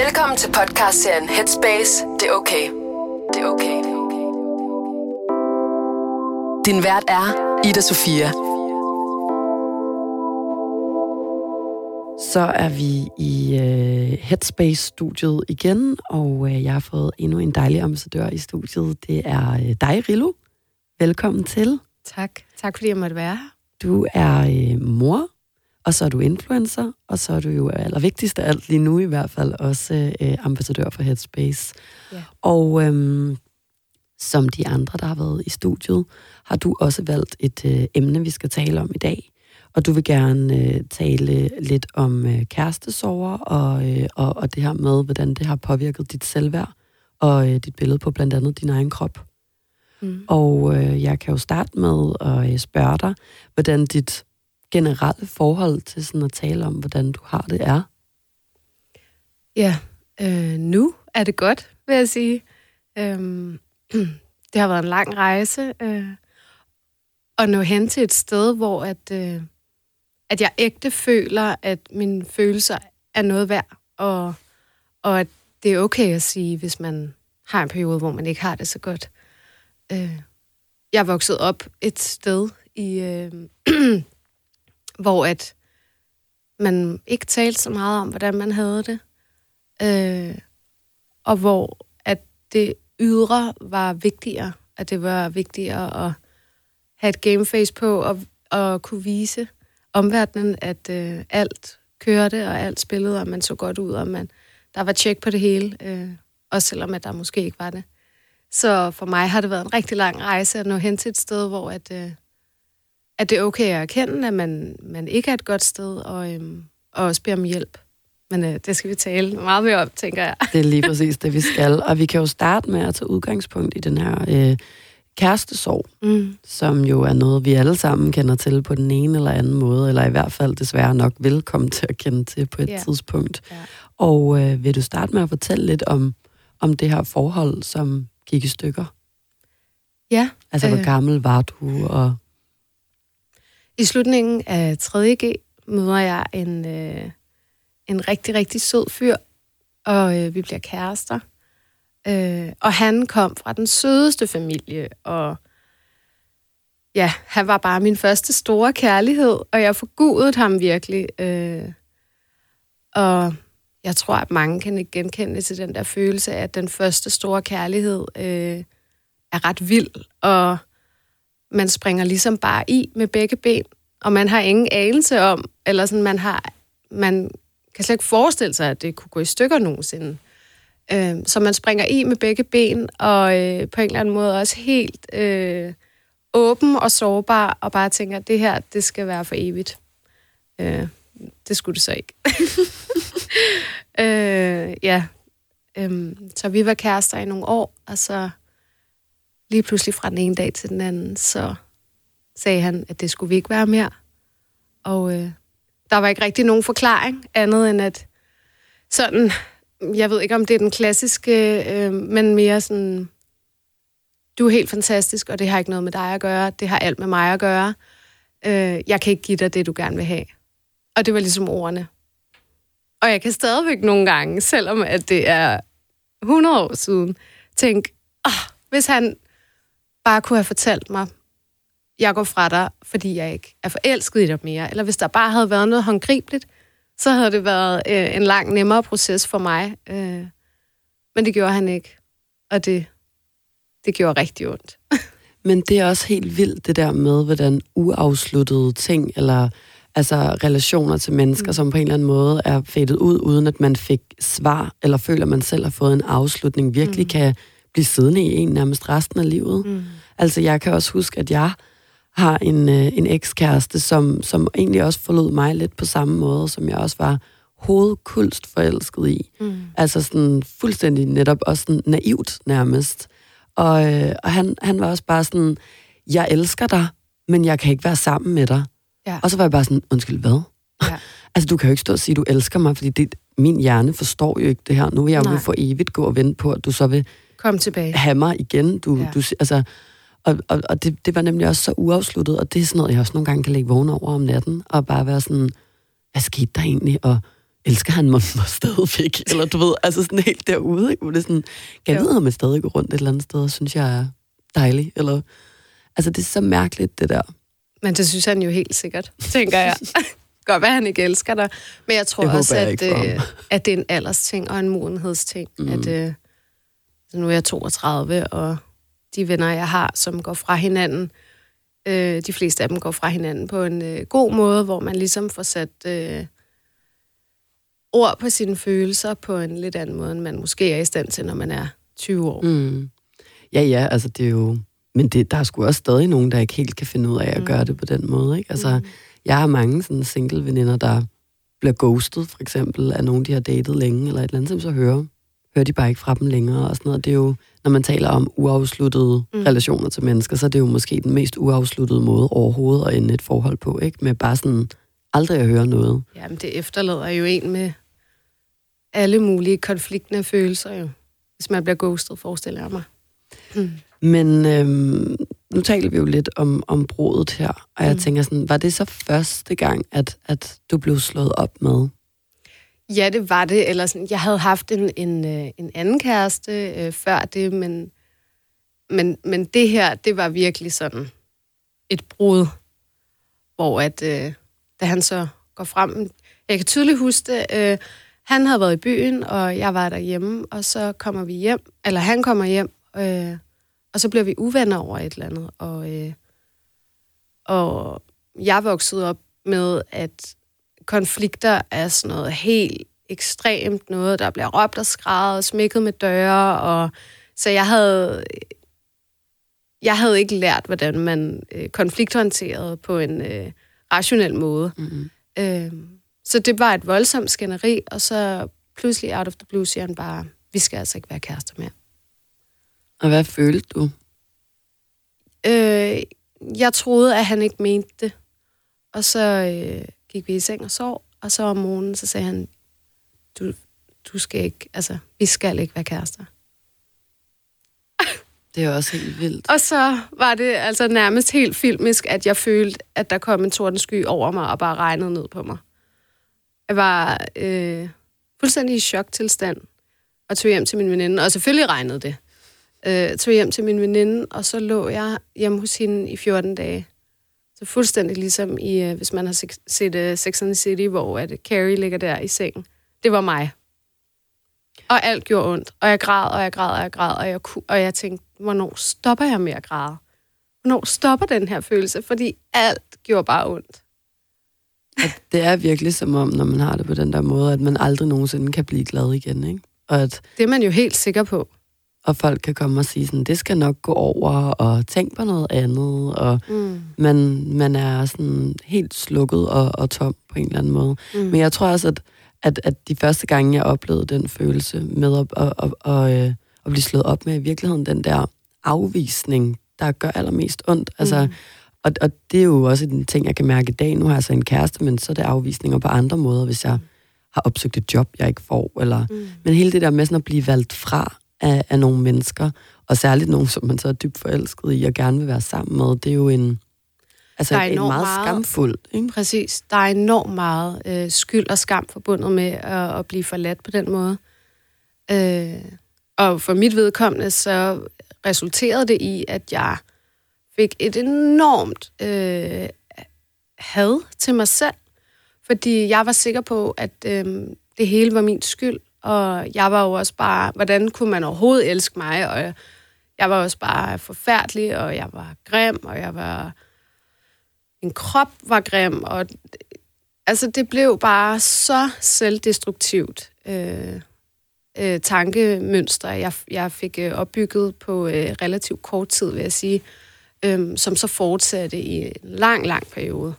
Velkommen til podcastserien Headspace. Det er okay. Det er okay. Din vært er Ida Sofia. Så er vi i uh, Headspace-studiet igen, og uh, jeg har fået endnu en dejlig ambassadør i studiet. Det er uh, dig, Rilo. Velkommen til. Tak. Tak fordi jeg måtte være her. Du er uh, mor, og så er du influencer, og så er du jo allervigtigst af alt lige nu i hvert fald også uh, ambassadør for Headspace. Ja. Og um, som de andre, der har været i studiet, har du også valgt et uh, emne, vi skal tale om i dag. Og du vil gerne øh, tale lidt om øh, kærestesover og, øh, og, og det her med, hvordan det har påvirket dit selvværd og øh, dit billede på blandt andet din egen krop. Mm. Og øh, jeg kan jo starte med at øh, spørge dig, hvordan dit generelle forhold til sådan at tale om, hvordan du har det er. Ja, øh, nu er det godt, vil jeg sige. Øhm, det har været en lang rejse øh, at nå hen til et sted, hvor at, øh, at jeg ægte føler, at mine følelser er noget værd, og, og at det er okay at sige, hvis man har en periode, hvor man ikke har det så godt. Øh, jeg voksede vokset op et sted, i, øh, hvor at man ikke talte så meget om, hvordan man havde det, øh, og hvor at det ydre var vigtigere, at det var vigtigere at have et gameface på og, og kunne vise omverdenen, at øh, alt kørte, og alt spillede, og man så godt ud, og man, der var tjek på det hele, øh, også selvom at der måske ikke var det. Så for mig har det været en rigtig lang rejse at nå hen til et sted, hvor at, øh, at det er okay at erkende, at man, man ikke er et godt sted, og, øh, og også bede om hjælp. Men øh, det skal vi tale meget mere om, tænker jeg. Det er lige præcis det, vi skal. Og vi kan jo starte med at tage udgangspunkt i den her øh, kærestesorg, Mm. som jo er noget, vi alle sammen kender til på den ene eller anden måde, eller i hvert fald desværre nok velkommen til at kende til på et Ja. tidspunkt. Ja. Og øh, vil du starte med at fortælle lidt om, om det her forhold, som gik i stykker? Ja, Altså, hvor Øh. gammel var du? Og I slutningen af 3.G møder jeg en, øh, en rigtig, rigtig sød fyr, og øh, vi bliver kærester. Øh, og han kom fra den sødeste familie, og ja, han var bare min første store kærlighed, og jeg forgudede ham virkelig. Øh, og jeg tror, at mange kan genkende til den der følelse af, at den første store kærlighed øh, er ret vild, og man springer ligesom bare i med begge ben, og man har ingen anelse om, eller sådan, man har, man kan slet ikke forestille sig, at det kunne gå i stykker nogensinde. Øh, så man springer i med begge ben, og øh, på en eller anden måde også helt øh, åben og sårbar, og bare tænker, at det her, det skal være for evigt. Øh, det skulle det så ikke. øh, ja, øhm, så vi var kærester i nogle år, og så lige pludselig fra den ene dag til den anden, så sagde han, at det skulle vi ikke være mere. Og øh, der var ikke rigtig nogen forklaring, andet end at sådan, jeg ved ikke om det er den klassiske, øh, men mere sådan, du er helt fantastisk, og det har ikke noget med dig at gøre, det har alt med mig at gøre. Øh, jeg kan ikke give dig det, du gerne vil have. Og det var ligesom ordene. Og jeg kan stadigvæk nogle gange, selvom at det er 100 år siden, tænke, oh, hvis han bare kunne have fortalt mig, jeg går fra dig, fordi jeg ikke er forelsket i dig mere. Eller hvis der bare havde været noget håndgribeligt, så havde det været øh, en lang nemmere proces for mig. Øh, men det gjorde han ikke. Og det, det gjorde rigtig ondt. Men det er også helt vildt, det der med, hvordan uafsluttede ting, eller altså relationer til mennesker, mm. som på en eller anden måde er fadet ud, uden at man fik svar, eller føler, at man selv har fået en afslutning, virkelig mm. kan blive siddende i en nærmest resten af livet. Mm. Altså, jeg kan også huske, at jeg har en, øh, en ekskæreste, som, som egentlig også forlod mig lidt på samme måde, som jeg også var hovedkulst forelsket i. Mm. Altså sådan fuldstændig netop også sådan naivt nærmest. Og, øh, og han, han var også bare sådan, jeg elsker dig, men jeg kan ikke være sammen med dig. Ja. Og så var jeg bare sådan, undskyld, hvad? Ja. altså, du kan jo ikke stå og sige, du elsker mig, fordi det, min hjerne forstår jo ikke det her. Nu vil jeg jo Nej. for evigt gå og vente på, at du så vil Kom tilbage. have mig igen. Du, ja. du, altså, Og, og, og det, det var nemlig også så uafsluttet, og det er sådan noget, jeg også nogle gange kan lægge vågen over om natten, og bare være sådan, hvad skete der egentlig, og elsker han mig, mig stadigvæk? Eller du ved, altså sådan helt derude, ikke? Hvor det er sådan, kan jeg vide, om jeg stadig går rundt et eller andet sted, og synes jeg er dejlig? Eller, altså det er så mærkeligt, det der. Men det synes han jo helt sikkert, tænker jeg. Godt være, han ikke elsker dig. Men jeg tror Det også, jeg at, øh, at det er en aldersting og en modenhedsting. Mm. At, øh, så nu er jeg 32, og de venner, jeg har, som går fra hinanden, øh, de fleste af dem går fra hinanden på en øh, god måde, hvor man ligesom får sat øh, ord på sine følelser på en lidt anden måde, end man måske er i stand til, når man er 20 år. Mm. Ja, ja, altså det er jo... Men det, der er sgu også stadig nogen, der ikke helt kan finde ud af at gøre det på den måde, ikke? Altså, Mm. jeg har mange sådan single veninder, der bliver ghostet, for eksempel, af nogen, de har datet længe, eller et eller andet, som så hører, hører de bare ikke fra dem længere, og sådan noget. Det er jo, når man taler om uafsluttede mm. Mm. relationer til mennesker, så er det jo måske den mest uafsluttede måde overhovedet at ende et forhold på, ikke? Med bare sådan aldrig at høre noget. Jamen, det efterlader jo en med alle mulige konfliktende følelser, jo. Hvis man bliver ghostet, forestiller jeg mig. Mm. Men øhm, nu taler vi jo lidt om, om brudet her, og jeg mm. Tænker sådan, var det så første gang, at, at du blev slået op med? Ja, det var det. Eller sådan, jeg havde haft en, en, øh, en anden kæreste øh, før det, men, men, men det her, det var virkelig sådan et brud, hvor at, øh, da han så går frem, jeg kan tydeligt huske det, øh, han havde været i byen, og jeg var derhjemme, og så kommer vi hjem, eller han kommer hjem, øh, og så bliver vi uvenner over et eller andet, og, øh, og jeg voksede op med, at konflikter er sådan noget helt ekstremt noget, der bliver råbt og skrevet og smækket med døre, og så jeg havde jeg havde ikke lært, hvordan man øh, konflikthåndterede på en øh, rationel måde. Mm-hmm. Øh, så det var et voldsomt skænderi, og så pludselig out of the blue siger han bare, vi skal altså ikke være kærester mere. Og hvad følte du? Øh, jeg troede, at han ikke mente det. Og så øh, gik vi i seng og sov, og så om morgenen, så sagde han, du, du skal ikke, altså, vi skal ikke være kærester. Det er også helt vildt. Og så var det altså nærmest helt filmisk, at jeg følte, at der kom en tordensky over mig og bare regnede ned på mig. Jeg var øh, fuldstændig i choktilstand og tog hjem til min veninde, og selvfølgelig regnede det. Øh, tog hjem til min veninde, og så lå jeg hjemme hos hende i 14 dage. Så fuldstændig ligesom i, øh, hvis man har se- set uh, Sex and the City, hvor at Carrie ligger der i sengen. Det var mig. Og alt gjorde ondt. Og jeg græd, og jeg græd, og jeg græd, og jeg, ku- og jeg tænkte, hvornår stopper jeg med at græde? Hvornår stopper den her følelse? Fordi alt gjorde bare ondt. At det er virkelig som om, når man har det på den der måde, at man aldrig nogensinde kan blive glad igen, ikke? Og at Det er man jo helt sikker på. Og folk kan komme og sige sådan, det skal nok gå over, og tænk på noget andet, og Mm. man, man er sådan helt slukket og, og tom på en eller anden måde. Mm. Men jeg tror også, at, at, at de første gange, jeg oplevede den følelse med at, at, at, at, øh, at blive slået op med, i virkeligheden den der afvisning, der gør allermest ondt. Altså, Mm. og, og det er jo også en ting, jeg kan mærke i dag. Nu har jeg så en kæreste, men så er det afvisninger på andre måder, hvis jeg har opsøgt et job, jeg ikke får. Eller, Mm. Men hele det der med sådan at blive valgt fra af, af nogle mennesker, og særligt nogen, som man så er dybt forelsket i og gerne vil være sammen med, det er jo en, altså Der er en meget, meget- skamfuld. Ikke? Præcis. Der er enormt meget øh, skyld og skam forbundet med at, at blive forladt på den måde. Øh, og for mit vedkommende, så resulterede det i, at jeg fik et enormt øh, had til mig selv, fordi jeg var sikker på, at øh, det hele var min skyld, og jeg var jo også bare, hvordan kunne man overhovedet elske mig, og jeg, jeg var også bare forfærdelig, og jeg var grim, og jeg var min krop var grim, og altså det blev bare så selvdestruktivt øh, øh, tankemønster, jeg, jeg fik øh, opbygget på øh, relativt kort tid, vil jeg sige, øh, som så fortsatte i en lang, lang periode.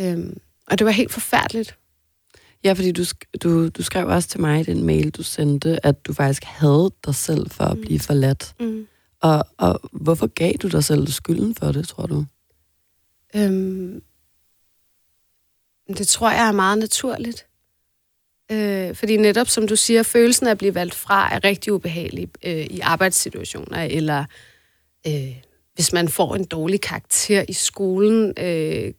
Øh, og det var helt forfærdeligt. Ja, fordi du, sk- du, du skrev også til mig i den mail, du sendte, at du faktisk havde dig selv for at blive forladt. Mm. Og, og hvorfor gav du dig selv skylden for det, tror du? Øhm, det tror jeg er meget naturligt. Øh, fordi netop, som du siger, følelsen af at blive valgt fra er rigtig ubehagelig øh, i arbejdssituationer, eller øh, hvis man får en dårlig karakter i skolen, øh,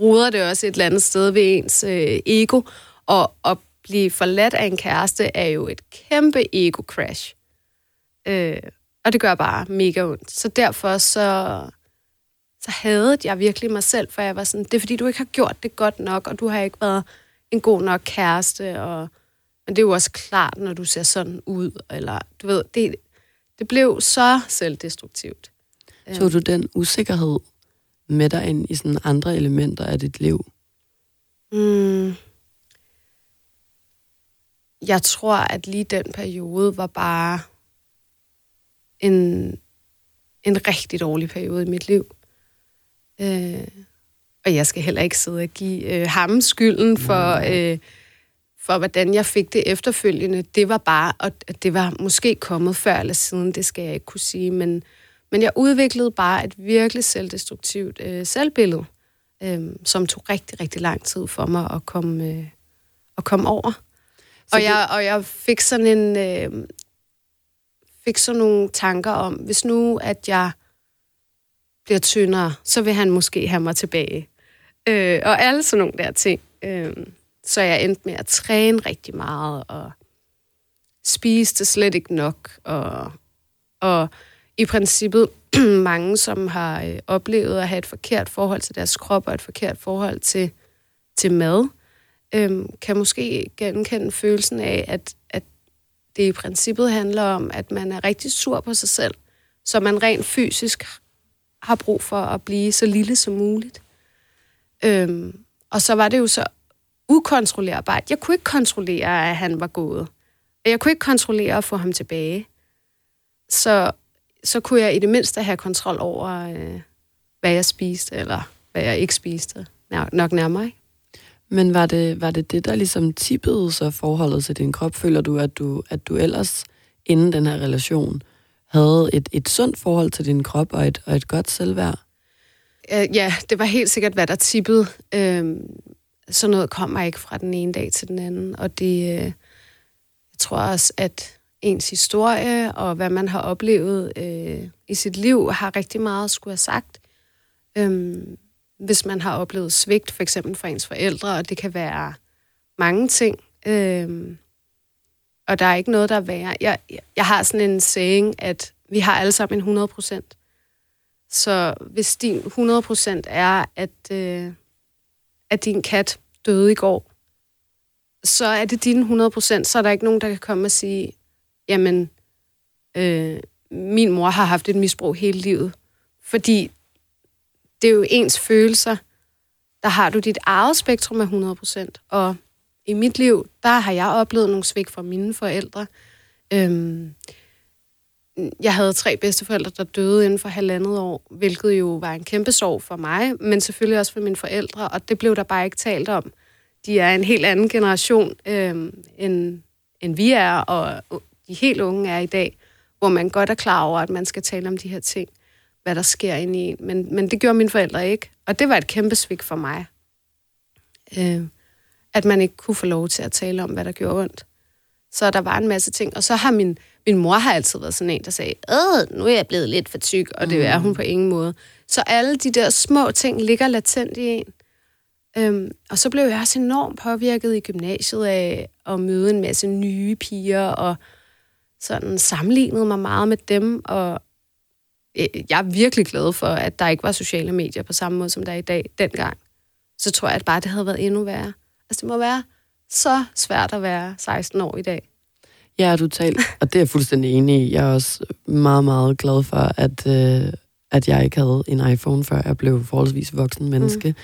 ruder det også et eller andet sted ved ens øh, ego, og at blive forladt af en kæreste er jo et kæmpe ego-crash. Øh, og det gør bare mega ondt. Så derfor så, så hadede jeg virkelig mig selv, for jeg var sådan, det er fordi, du ikke har gjort det godt nok, og du har ikke været en god nok kæreste, og, men det er jo også klart, når du ser sådan ud, eller du ved, det, det blev så selvdestruktivt. Så du den usikkerhed med dig ind i sådan andre elementer af dit liv? Mm. Jeg tror, at lige den periode var bare en, en rigtig dårlig periode i mit liv. Øh, og jeg skal heller ikke sidde og give øh, ham skylden for, øh, for, hvordan jeg fik det efterfølgende. Det var bare, og det var måske kommet før eller siden, det skal jeg ikke kunne sige, men, men jeg udviklede bare et virkelig selvdestruktivt øh, selvbillede, øh, som tog rigtig, rigtig lang tid for mig at komme, øh, at komme over. og, det... jeg, og jeg fik sådan en... Øh, fik sådan nogle tanker om, hvis nu, at jeg bliver tyndere, så vil han måske have mig tilbage. Øh, og alle sådan nogle der ting. Øh, så jeg endte med at træne rigtig meget, og spiste slet ikke nok. Og, og i princippet mange, som har øh, oplevet at have et forkert forhold til deres krop, og et forkert forhold til, til mad, øh, kan måske genkende følelsen af, at, at det i princippet handler om, at man er rigtig sur på sig selv, så man rent fysisk har brug for at blive så lille som muligt. Øh, og så var det jo så ukontrollerbart. Jeg kunne ikke kontrollere, at han var gået. Jeg kunne ikke kontrollere at få ham tilbage. Så, så kunne jeg i det mindste have kontrol over, øh, hvad jeg spiste, eller hvad jeg ikke spiste. Nok nærmere, ikke? Men var det, var det det, der ligesom tippede så forholdet til din krop? Føler du, at du, at du ellers inden den her relation havde et, et sundt forhold til din krop og et, og et godt selvværd? Øh, ja, det var helt sikkert, hvad der tippede. Øh, sådan noget kommer ikke fra den ene dag til den anden. Og det, øh, jeg tror også, at ens historie og hvad man har oplevet øh, i sit liv har rigtig meget at skulle have sagt. Øhm, hvis man har oplevet svigt, for eksempel fra ens forældre, og det kan være mange ting. Øhm, og der er ikke noget, der er værre. Jeg, jeg har sådan en saying, at vi har alle sammen en 100 procent. Så hvis din 100 procent er, at, øh, at din kat døde i går, så er det din 100 procent, så er der ikke nogen, der kan komme og sige, jamen, øh, min mor har haft et misbrug hele livet. Fordi det er jo ens følelser. Der har du dit eget spektrum af 100%, og i mit liv, der har jeg oplevet nogle svigt fra mine forældre. Øhm, jeg havde tre bedsteforældre, der døde inden for halvandet år, hvilket jo var en kæmpe sorg for mig, men selvfølgelig også for mine forældre, og det blev der bare ikke talt om. De er en helt anden generation, øhm, end, end vi er, og de helt unge er i dag, hvor man godt er klar over, at man skal tale om de her ting, hvad der sker inde i en. Men, men det gjorde mine forældre ikke, og det var et kæmpe svigt for mig. Øhm, at man ikke kunne få lov til at tale om, hvad der gjorde ondt. Så der var en masse ting. Og så har min, min mor har altid været sådan en, der sagde, Åh, nu er jeg blevet lidt for tyk, og det er hun på ingen måde. Så alle de der små ting ligger latent i en. Øhm, og så blev jeg også enormt påvirket i gymnasiet af at møde en masse nye piger, og sådan sammenlignede mig meget med dem, og øh, jeg er virkelig glad for, at der ikke var sociale medier på samme måde, som der er i dag dengang. Så tror jeg, at bare det havde været endnu værre. Altså, det må være så svært at være 16 år i dag. Ja, du talt, og det er jeg fuldstændig enig i. Jeg er også meget, meget glad for, at, øh, at jeg ikke havde en iPhone, før jeg blev forholdsvis voksen menneske. Mm.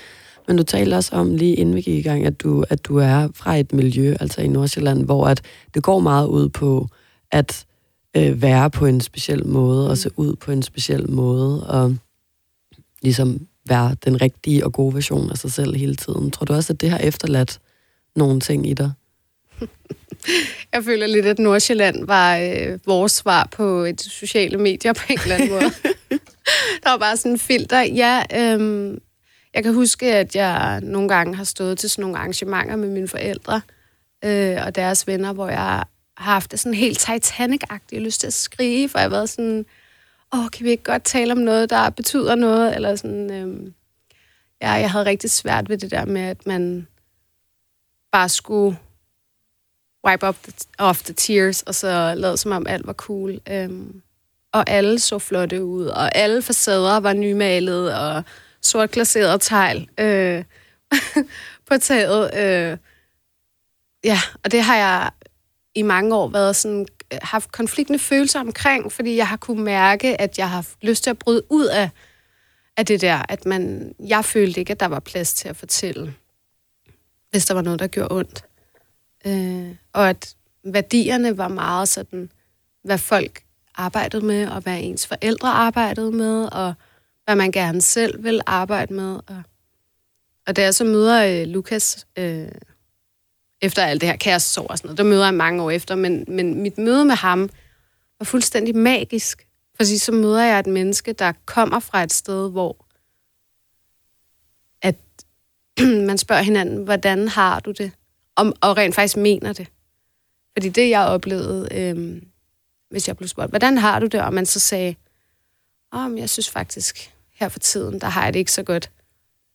Men du talte også om, lige inden vi gik i gang, at du, at du er fra et miljø, altså i Nordsjælland, hvor at det går meget ud på at øh, være på en speciel måde, mm. og se ud på en speciel måde, og ligesom være den rigtige og gode version af sig selv hele tiden. Tror du også, at det har efterladt nogle ting i dig? Jeg føler lidt, at Nordsjælland var øh, vores svar på et sociale medier på en eller anden måde. der var bare sådan en filter. Ja, øhm, jeg kan huske, at jeg nogle gange har stået til sådan nogle arrangementer med mine forældre øh, og deres venner, hvor jeg har haft det sådan helt Titanic-agtig lyst til at skrige, for jeg har været sådan, åh, kan vi ikke godt tale om noget, der betyder noget? Eller sådan, øhm, ja, jeg havde rigtig svært ved det der med, at man bare skulle wipe up the, off the tears, og så lade som om alt var cool. Øhm, og alle så flotte ud, og alle facader var nymalet, og sort glaseret tegl øh, på taget. Øh. Ja, og det har jeg i mange år været sådan, haft konfliktende følelser omkring, fordi jeg har kunne mærke, at jeg har haft lyst til at bryde ud af, af det der, at man, jeg følte ikke, at der var plads til at fortælle, hvis der var noget, der gjorde ondt. Øh, og at værdierne var meget sådan, hvad folk arbejdede med, og hvad ens forældre arbejdede med, og hvad man gerne selv vil arbejde med. Og, og da jeg så møder øh, Lukas, øh, efter alt det her kærestesorg og sådan noget, der møder jeg mange år efter, men, men mit møde med ham var fuldstændig magisk. Fordi så møder jeg et menneske, der kommer fra et sted, hvor at man spørger hinanden, hvordan har du det? Om, og rent faktisk mener det. Fordi det, jeg oplevede, øh, hvis jeg blev spurgt, hvordan har du det? Og man så sagde, om oh, jeg synes faktisk, her for tiden, der har jeg det ikke så godt.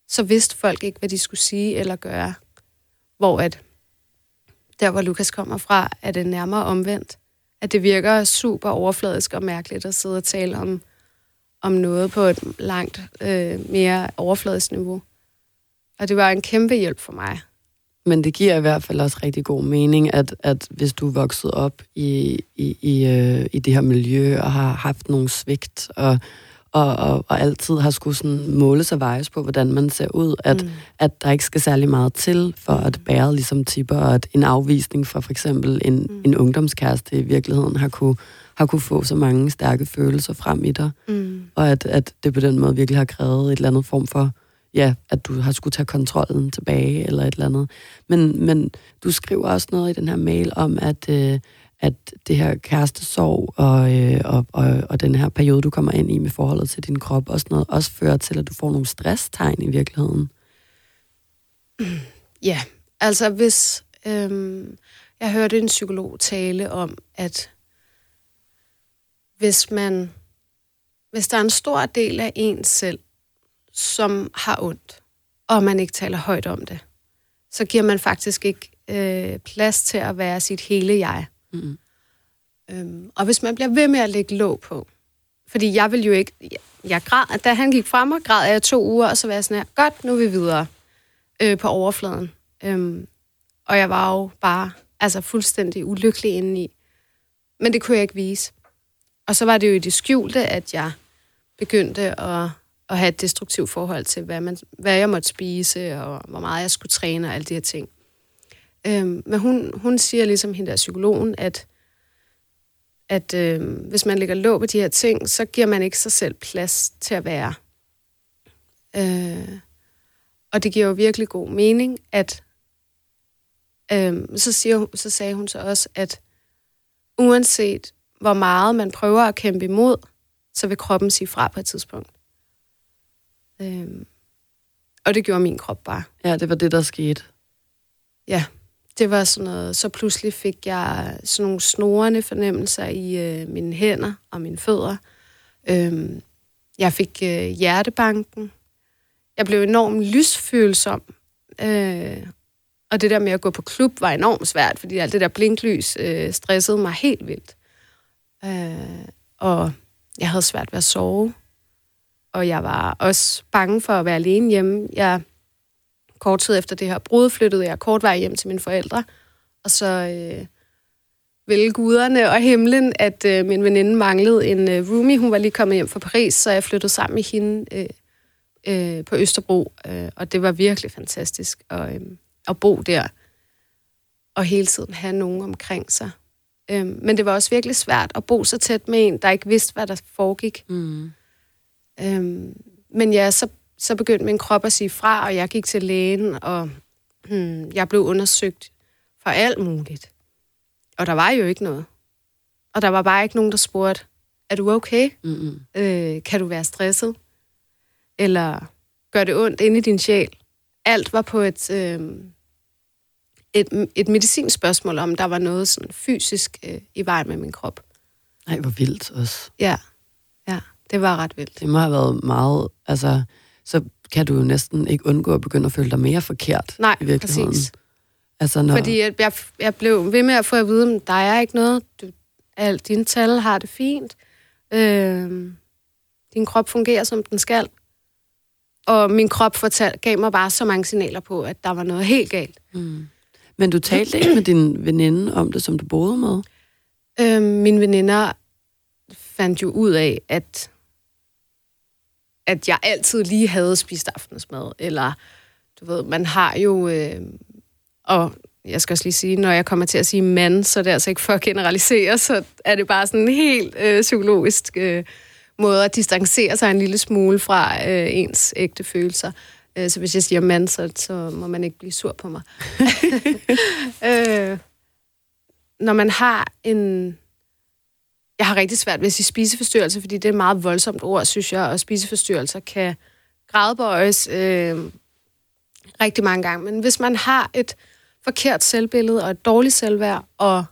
Så vidste folk ikke, hvad de skulle sige eller gøre. Hvor at der, hvor Lukas kommer fra, er det nærmere omvendt. At det virker super overfladisk og mærkeligt at sidde og tale om, om noget på et langt øh, mere overfladisk niveau. Og det var en kæmpe hjælp for mig. Men det giver i hvert fald også rigtig god mening, at, at hvis du er vokset op i, i, i, øh, i det her miljø og har haft nogle svigt og og, og, og altid har skulle sådan måle sig vejes på, hvordan man ser ud, at, mm. at der ikke skal særlig meget til, for at bære ligesom tipper, og at en afvisning fra for eksempel en, mm. en ungdomskæreste i virkeligheden har kunne, har kunne få så mange stærke følelser frem i dig, mm. og at, at det på den måde virkelig har krævet et eller andet form for, ja, at du har skulle tage kontrollen tilbage, eller et eller andet. Men, men du skriver også noget i den her mail om, at... Øh, at det her kærestesorg og, øh, og, og, og den her periode, du kommer ind i med forholdet til din krop, og sådan noget, også fører til, at du får nogle stresstegn i virkeligheden? Ja, altså hvis... Øh, jeg hørte en psykolog tale om, at hvis man... Hvis der er en stor del af en selv, som har ondt, og man ikke taler højt om det, så giver man faktisk ikke øh, plads til at være sit hele jeg. Mm. Øhm, og hvis man bliver ved med at lægge låg på, fordi jeg vil jo ikke, jeg, jeg græd, da han gik frem og græd jeg to uger, og så var jeg sådan her, godt, nu er vi videre øh, på overfladen. Øhm, og jeg var jo bare altså fuldstændig ulykkelig indeni. Men det kunne jeg ikke vise. Og så var det jo i det skjulte, at jeg begyndte at, at have et destruktivt forhold til, hvad, man, hvad jeg måtte spise, og hvor meget jeg skulle træne og alle de her ting. Øhm, men hun, hun siger ligesom hende der psykologen, at, at øh, hvis man lægger låg på de her ting, så giver man ikke sig selv plads til at være. Øh, og det giver jo virkelig god mening, at øh, så, siger, så sagde hun så også, at uanset hvor meget man prøver at kæmpe imod, så vil kroppen sige fra på et tidspunkt. Øh, og det gjorde min krop bare. Ja, det var det, der skete. Ja det var sådan noget, så pludselig fik jeg sådan nogle snorende fornemmelser i øh, mine hænder og mine fødder. Øhm, jeg fik øh, hjertebanken. Jeg blev enormt lysfølsom. Øh, og det der med at gå på klub var enormt svært, fordi alt det der blinklys øh, stressede mig helt vildt. Øh, og jeg havde svært ved at sove. Og jeg var også bange for at være alene hjemme. Jeg kort tid efter det her brud flyttede jeg kort vej hjem til mine forældre, og så øh, ville guderne og himlen, at øh, min veninde manglede en øh, roomie. Hun var lige kommet hjem fra Paris, så jeg flyttede sammen med hende øh, øh, på Østerbro, øh, og det var virkelig fantastisk at, øh, at bo der, og hele tiden have nogen omkring sig. Øh, men det var også virkelig svært at bo så tæt med en, der ikke vidste, hvad der foregik. Mm. Øh, men ja, så så begyndte min krop at sige fra, og jeg gik til lægen, og hmm, jeg blev undersøgt for alt muligt. Og der var jo ikke noget. Og der var bare ikke nogen, der spurgte, er du okay? Mm-hmm. Øh, kan du være stresset? Eller gør det ondt inde i din sjæl? Alt var på et, øh, et, et medicinspørgsmål, om der var noget sådan fysisk øh, i vejen med min krop. Nej, hvor vildt også. Ja, ja. det var ret vildt. Det må have været meget, altså, så kan du jo næsten ikke undgå at begynde at føle dig mere forkert. Nej, i virkeligheden. præcis. Altså, når, Fordi jeg, jeg, jeg blev ved med at få at vide, at der er ikke noget. Du, alt, dine tal har det fint. Øh, din krop fungerer, som den skal. Og min krop fortal, gav mig bare så mange signaler på, at der var noget helt galt. Mm. Men du talte ikke med din veninde om det, som du boede med? Øh, mine veninder fandt jo ud af, at, at jeg altid lige havde spist aftensmad. Eller, du ved, man har jo... Øh, og jeg skal også lige sige, når jeg kommer til at sige mand, så er det altså ikke for at generalisere, så er det bare sådan en helt øh, psykologisk øh, måde at distancere sig en lille smule fra øh, ens ægte følelser. Øh, så hvis jeg siger mand, så, så må man ikke blive sur på mig. øh, når man har en... Jeg har rigtig svært ved at sige spiseforstyrrelse, fordi det er et meget voldsomt ord, synes jeg, og spiseforstyrrelser kan gradbøjes øh, rigtig mange gange. Men hvis man har et forkert selvbillede og et dårligt selvværd, og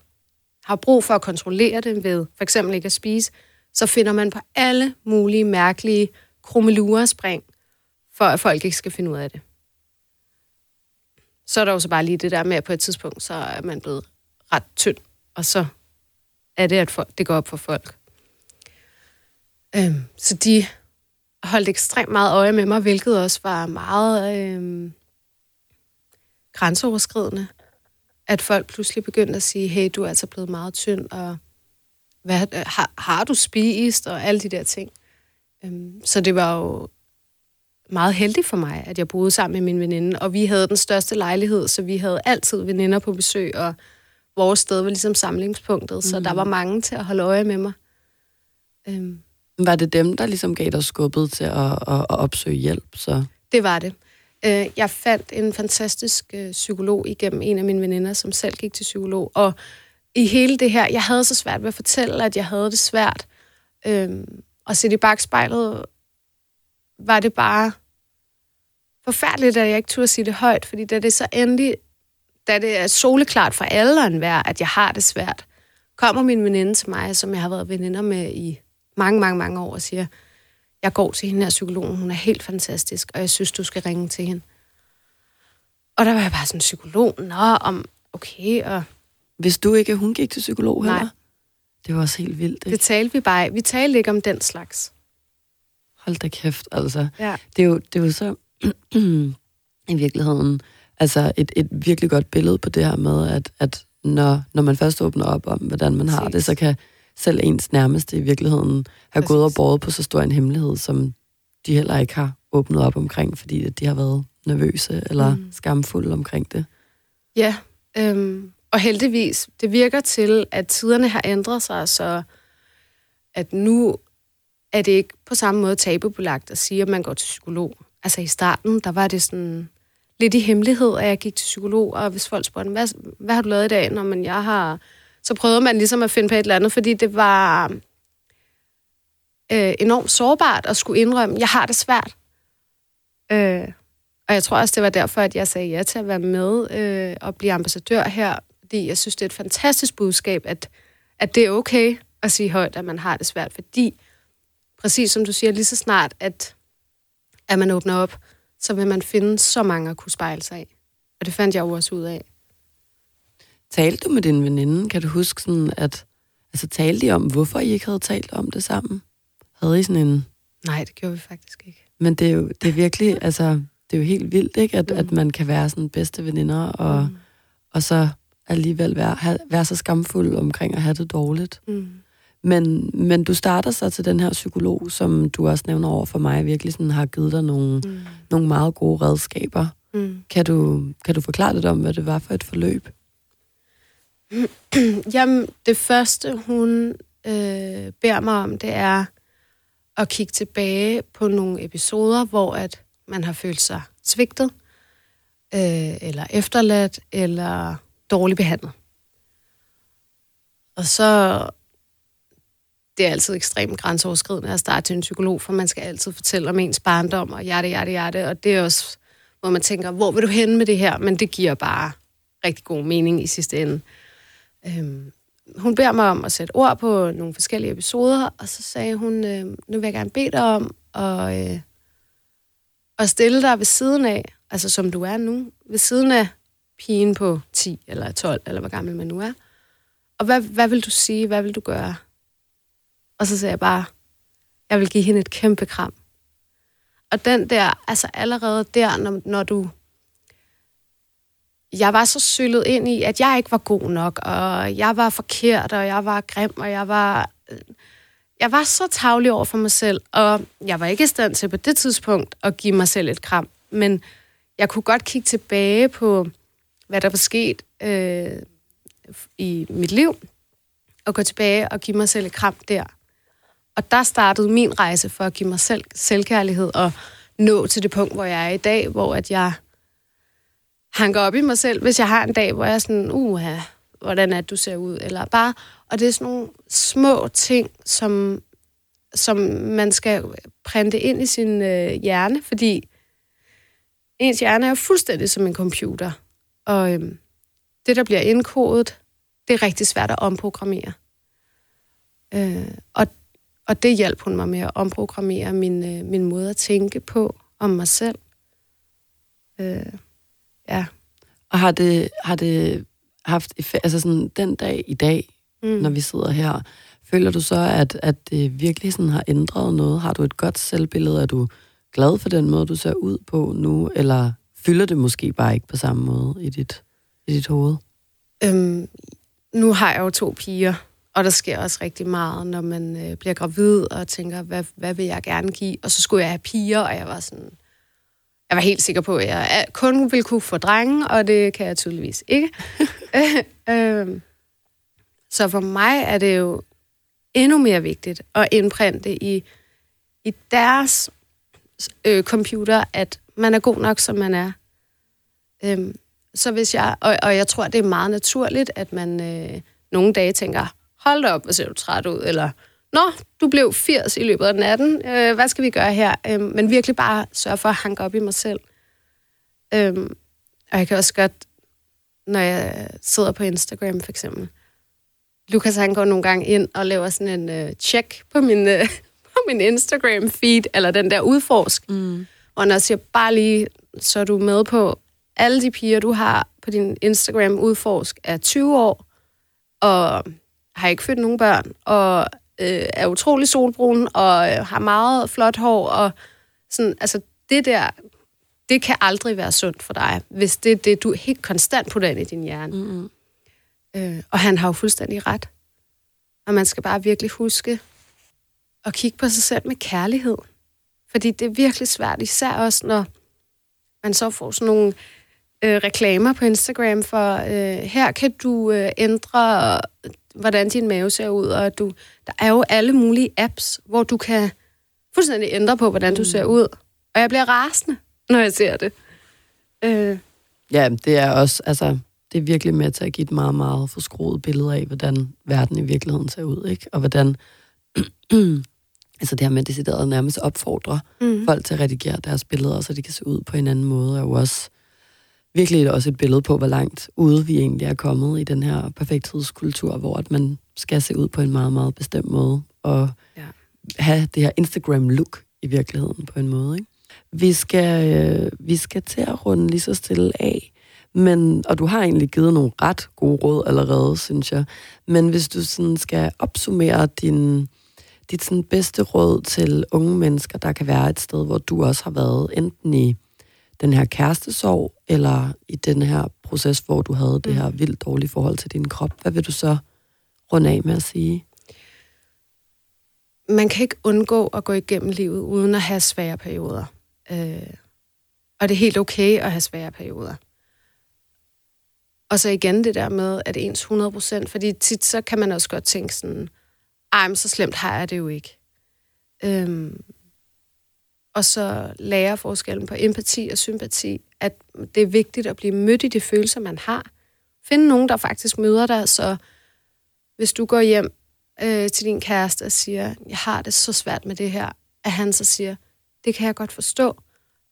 har brug for at kontrollere det ved for eksempel ikke at spise, så finder man på alle mulige mærkelige krummelurer-spring, for at folk ikke skal finde ud af det. Så er der jo så bare lige det der med, at på et tidspunkt, så er man blevet ret tynd, og så er det, at folk, det går op for folk. Øhm, så de holdt ekstremt meget øje med mig, hvilket også var meget øhm, grænseoverskridende. At folk pludselig begyndte at sige, hey, du er altså blevet meget tynd, og hvad, har, har du spist, og alle de der ting. Øhm, så det var jo meget heldigt for mig, at jeg boede sammen med min veninde, og vi havde den største lejlighed, så vi havde altid veninder på besøg, og vores sted var ligesom samlingspunktet, mm. så der var mange til at holde øje med mig. Øhm, Var det dem, der ligesom gav dig skubbet til at, at, at opsøge hjælp? Så? det var det. Øh, jeg fandt en fantastisk øh, psykolog igennem en af mine veninder, som selv gik til psykolog, og i hele det her, jeg havde så svært ved at fortælle, at jeg havde det svært. Øhm, og se i bagspejlet, var det bare forfærdeligt, at jeg ikke turde sige det højt, fordi da det så endelig, da det er soleklart for alle og enhver, at jeg har det svært, kommer min veninde til mig, som jeg har været veninder med i mange, mange, mange år, og siger, jeg går til hende her psykologen, hun er helt fantastisk, og jeg synes, du skal ringe til hende. Og der var jeg bare sådan, psykolog, nå, om, okay, og Hvis du ikke, hun gik til psykolog Nej. heller? Det var også helt vildt, det ikke? talte vi bare, vi talte ikke om den slags. Hold da kæft, altså. Ja. Det er jo, det er jo så i virkeligheden altså et, et virkelig godt billede på det her med, at, at når, når man først åbner op om, hvordan man har Præcis. det, så kan selv ens nærmeste i virkeligheden have gået og Præcis. båret på så stor en hemmelighed, som de heller ikke har åbnet op omkring, fordi at de har været nervøse eller. Mm. skamfulde omkring det. Ja, øhm, og heldigvis, det virker til, at tiderne har ændret sig, så at nu er det ikke på samme måde tabubelagt at sige, at man går til psykolog. Altså i starten, der var det sådan lidt i hemmelighed, at jeg gik til psykolog, og hvis folk spurgte, hvad, hvad har du lavet i dag? Når man, jeg har... Så prøvede man ligesom at finde på et eller andet, fordi det var øh, enormt sårbart at skulle indrømme, jeg har det svært. Øh, og jeg tror også, det var derfor, at jeg sagde ja til at være med øh, og blive ambassadør her, fordi jeg synes, det er et fantastisk budskab, at, at det er okay at sige højt, at man har det svært, fordi præcis som du siger, lige så snart, at, at man åbner op, så vil man finde så mange at kunne spejle sig af. Og det fandt jeg jo også ud af. Talte du med din veninde? Kan du huske sådan, at... Altså, talte I om, hvorfor I ikke havde talt om det sammen? Havde I sådan en... Nej, det gjorde vi faktisk ikke. Men det er jo det er virkelig, altså, det er jo helt vildt, ikke? At, mm. at man kan være sådan bedste veninder, og, mm. og så alligevel være, have, være så skamfuld omkring at have det dårligt. Mm. Men, men du starter så til den her psykolog, som du også nævner over for mig, virkelig sådan har givet dig nogle, Mm. nogle meget gode redskaber. Mm. Kan du, kan du forklare lidt om, hvad det var for et forløb? Jamen, det første, hun øh, beder mig om, det er at kigge tilbage på nogle episoder, hvor at man har følt sig svigtet, øh, eller efterladt, eller dårligt behandlet. Og så det er altid ekstremt grænseoverskridende at starte til en psykolog, for man skal altid fortælle om ens barndom, og hjerte, hjerte, hjerte, og det er også, hvor man tænker, hvor vil du hen med det her? Men det giver bare rigtig god mening i sidste ende. Øhm, hun beder mig om at sætte ord på nogle forskellige episoder, og så sagde hun, øh, nu vil jeg gerne bede dig om at, øh, at stille dig ved siden af, altså som du er nu, ved siden af pigen på 10 eller 12, eller hvor gammel man nu er. Og hvad, hvad vil du sige? Hvad vil du gøre? Og så sagde jeg bare, jeg vil give hende et kæmpe kram. Og den der, altså allerede der, når, når du... Jeg var så syllet ind i, at jeg ikke var god nok, og jeg var forkert, og jeg var grim, og jeg var... Jeg var så tavlig over for mig selv, og jeg var ikke i stand til på det tidspunkt at give mig selv et kram. Men jeg kunne godt kigge tilbage på, hvad der var sket øh, i mit liv, og gå tilbage og give mig selv et kram der. Og der startede min rejse for at give mig selv selvkærlighed og nå til det punkt, hvor jeg er i dag, hvor at jeg hanker op i mig selv, hvis jeg har en dag, hvor jeg er sådan, uha, hvordan er det, du ser ud, eller bare, og det er sådan nogle små ting, som, som man skal printe ind i sin øh, hjerne, fordi ens hjerne er jo fuldstændig som en computer, og øhm, det, der bliver indkodet, det er rigtig svært at omprogrammere. Øh, og og det hjalp hun mig med at omprogrammere min, øh, min måde at tænke på om mig selv. Øh, ja. Og har det, har det haft effekt, altså sådan den dag i dag, mm. når vi sidder her, føler du så, at, at det virkelig sådan har ændret noget? Har du et godt selvbillede? Er du glad for den måde, du ser ud på nu? Eller fylder det måske bare ikke på samme måde i dit, i dit hoved? Øhm, nu har jeg jo to piger, og der sker også rigtig meget, når man øh, bliver gravid og tænker, hvad, hvad vil jeg gerne give? Og så skulle jeg have piger, og jeg var sådan... Jeg var helt sikker på, at jeg kun ville kunne få drenge, og det kan jeg tydeligvis ikke. øh, så for mig er det jo endnu mere vigtigt at indprinte i, i deres øh, computer, at man er god nok, som man er. Øhm, så hvis jeg, og, og jeg tror, det er meget naturligt, at man øh, nogle dage tænker, hold da op, hvor ser du træt ud, eller nå, du blev 80 i løbet af natten, øh, hvad skal vi gøre her? Øh, men virkelig bare sørge for at hanke op i mig selv. Øh, og jeg kan også godt, når jeg sidder på Instagram for eksempel, Lukas han går nogle gange ind og laver sådan en øh, check på min, øh, på min Instagram-feed, eller den der udforsk, mm. hvor han også siger, bare lige, så er du med på, alle de piger, du har på din Instagram-udforsk, er 20 år, og har ikke født nogen børn, og øh, er utrolig solbrun, og øh, har meget flot hår, og sådan, altså det der, det kan aldrig være sundt for dig, hvis det er det, du helt konstant putter ind i din hjerne. Mm-hmm. Øh, og han har jo fuldstændig ret. Og man skal bare virkelig huske at kigge på sig selv med kærlighed. Fordi det er virkelig svært, især også når man så får sådan nogle øh, reklamer på Instagram for, øh, her kan du øh, ændre hvordan din mave ser ud, og du, der er jo alle mulige apps, hvor du kan fuldstændig ændre på, hvordan du ser mm. ud. Og jeg bliver rasende, når jeg ser det. Øh. Ja, det er også, altså, det er virkelig med til at give et meget, meget forskruet billede af, hvordan verden i virkeligheden ser ud, ikke? Og hvordan, altså det her med decideret nærmest opfordre mm. folk til at redigere deres billeder, så de kan se ud på en anden måde, er jo også virkelig også et billede på, hvor langt ude vi egentlig er kommet i den her perfekthedskultur, hvor at man skal se ud på en meget, meget bestemt måde, og ja. have det her Instagram-look i virkeligheden på en måde. Ikke? Vi, skal, øh, vi skal til at runde lige så stille af, men, og du har egentlig givet nogle ret gode råd allerede, synes jeg. Men hvis du sådan skal opsummere din, dit sådan bedste råd til unge mennesker, der kan være et sted, hvor du også har været, enten i den her kærestesorg, eller i den her proces, hvor du havde det her mm. vildt dårlige forhold til din krop? Hvad vil du så runde af med at sige? Man kan ikke undgå at gå igennem livet uden at have svære perioder. Øh, og det er helt okay at have svære perioder. Og så igen det der med, at ens 100 procent, fordi tit så kan man også godt tænke sådan, ej, men så slemt har jeg det jo ikke. Øhm, og så lære forskellen på empati og sympati, at det er vigtigt at blive mødt i de følelser, man har. Finde nogen, der faktisk møder dig, så hvis du går hjem øh, til din kæreste og siger, jeg har det så svært med det her, at han så siger, det kan jeg godt forstå,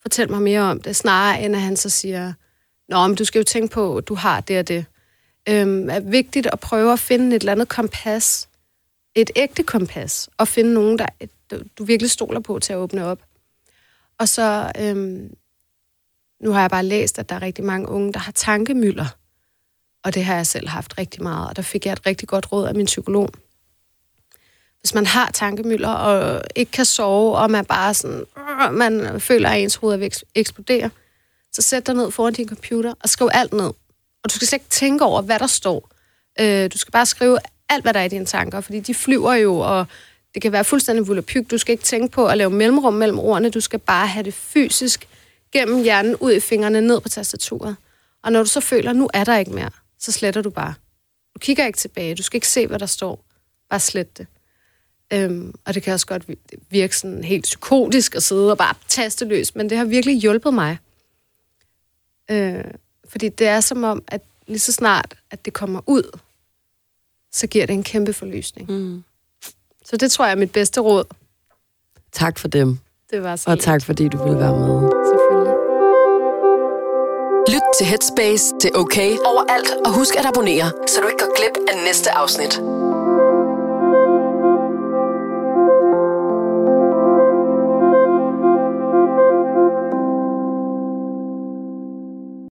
fortæl mig mere om det, snarere end at han så siger, nå, men du skal jo tænke på, at du har det og det. øhm, er vigtigt at prøve at finde et eller andet kompas, et ægte kompas, og finde nogen, der du, du virkelig stoler på til at åbne op. Og så, øhm, nu har jeg bare læst, at der er rigtig mange unge, der har tankemøller. Og det har jeg selv haft rigtig meget, og der fik jeg et rigtig godt råd af min psykolog. Hvis man har tankemøller og ikke kan sove, og man bare sådan, øh, man føler, at ens hoved eksploderer, så sæt dig ned foran din computer og skriv alt ned. Og du skal slet ikke tænke over, hvad der står. Øh, du skal bare skrive alt, hvad der er i dine tanker, fordi de flyver jo, og det kan være fuldstændig vulapyk. Du skal ikke tænke på at lave mellemrum mellem ordene. Du skal bare have det fysisk gennem hjernen, ud i fingrene, ned på tastaturet. Og når du så føler, at nu er der ikke mere, så sletter du bare. Du kigger ikke tilbage. Du skal ikke se, hvad der står. Bare slet det. Øhm, og det kan også godt virke sådan helt psykotisk at sidde og bare taste løs, men det har virkelig hjulpet mig. Øh, fordi det er som om, at lige så snart, at det kommer ud, så giver det en kæmpe forløsning. Mm. Så det tror jeg er mit bedste råd. Tak for dem. Det var så Og tak fordi du ville være med. Selvfølgelig. Lyt til Headspace, det er okay overalt, og husk at abonnere, så du ikke går glip af næste afsnit.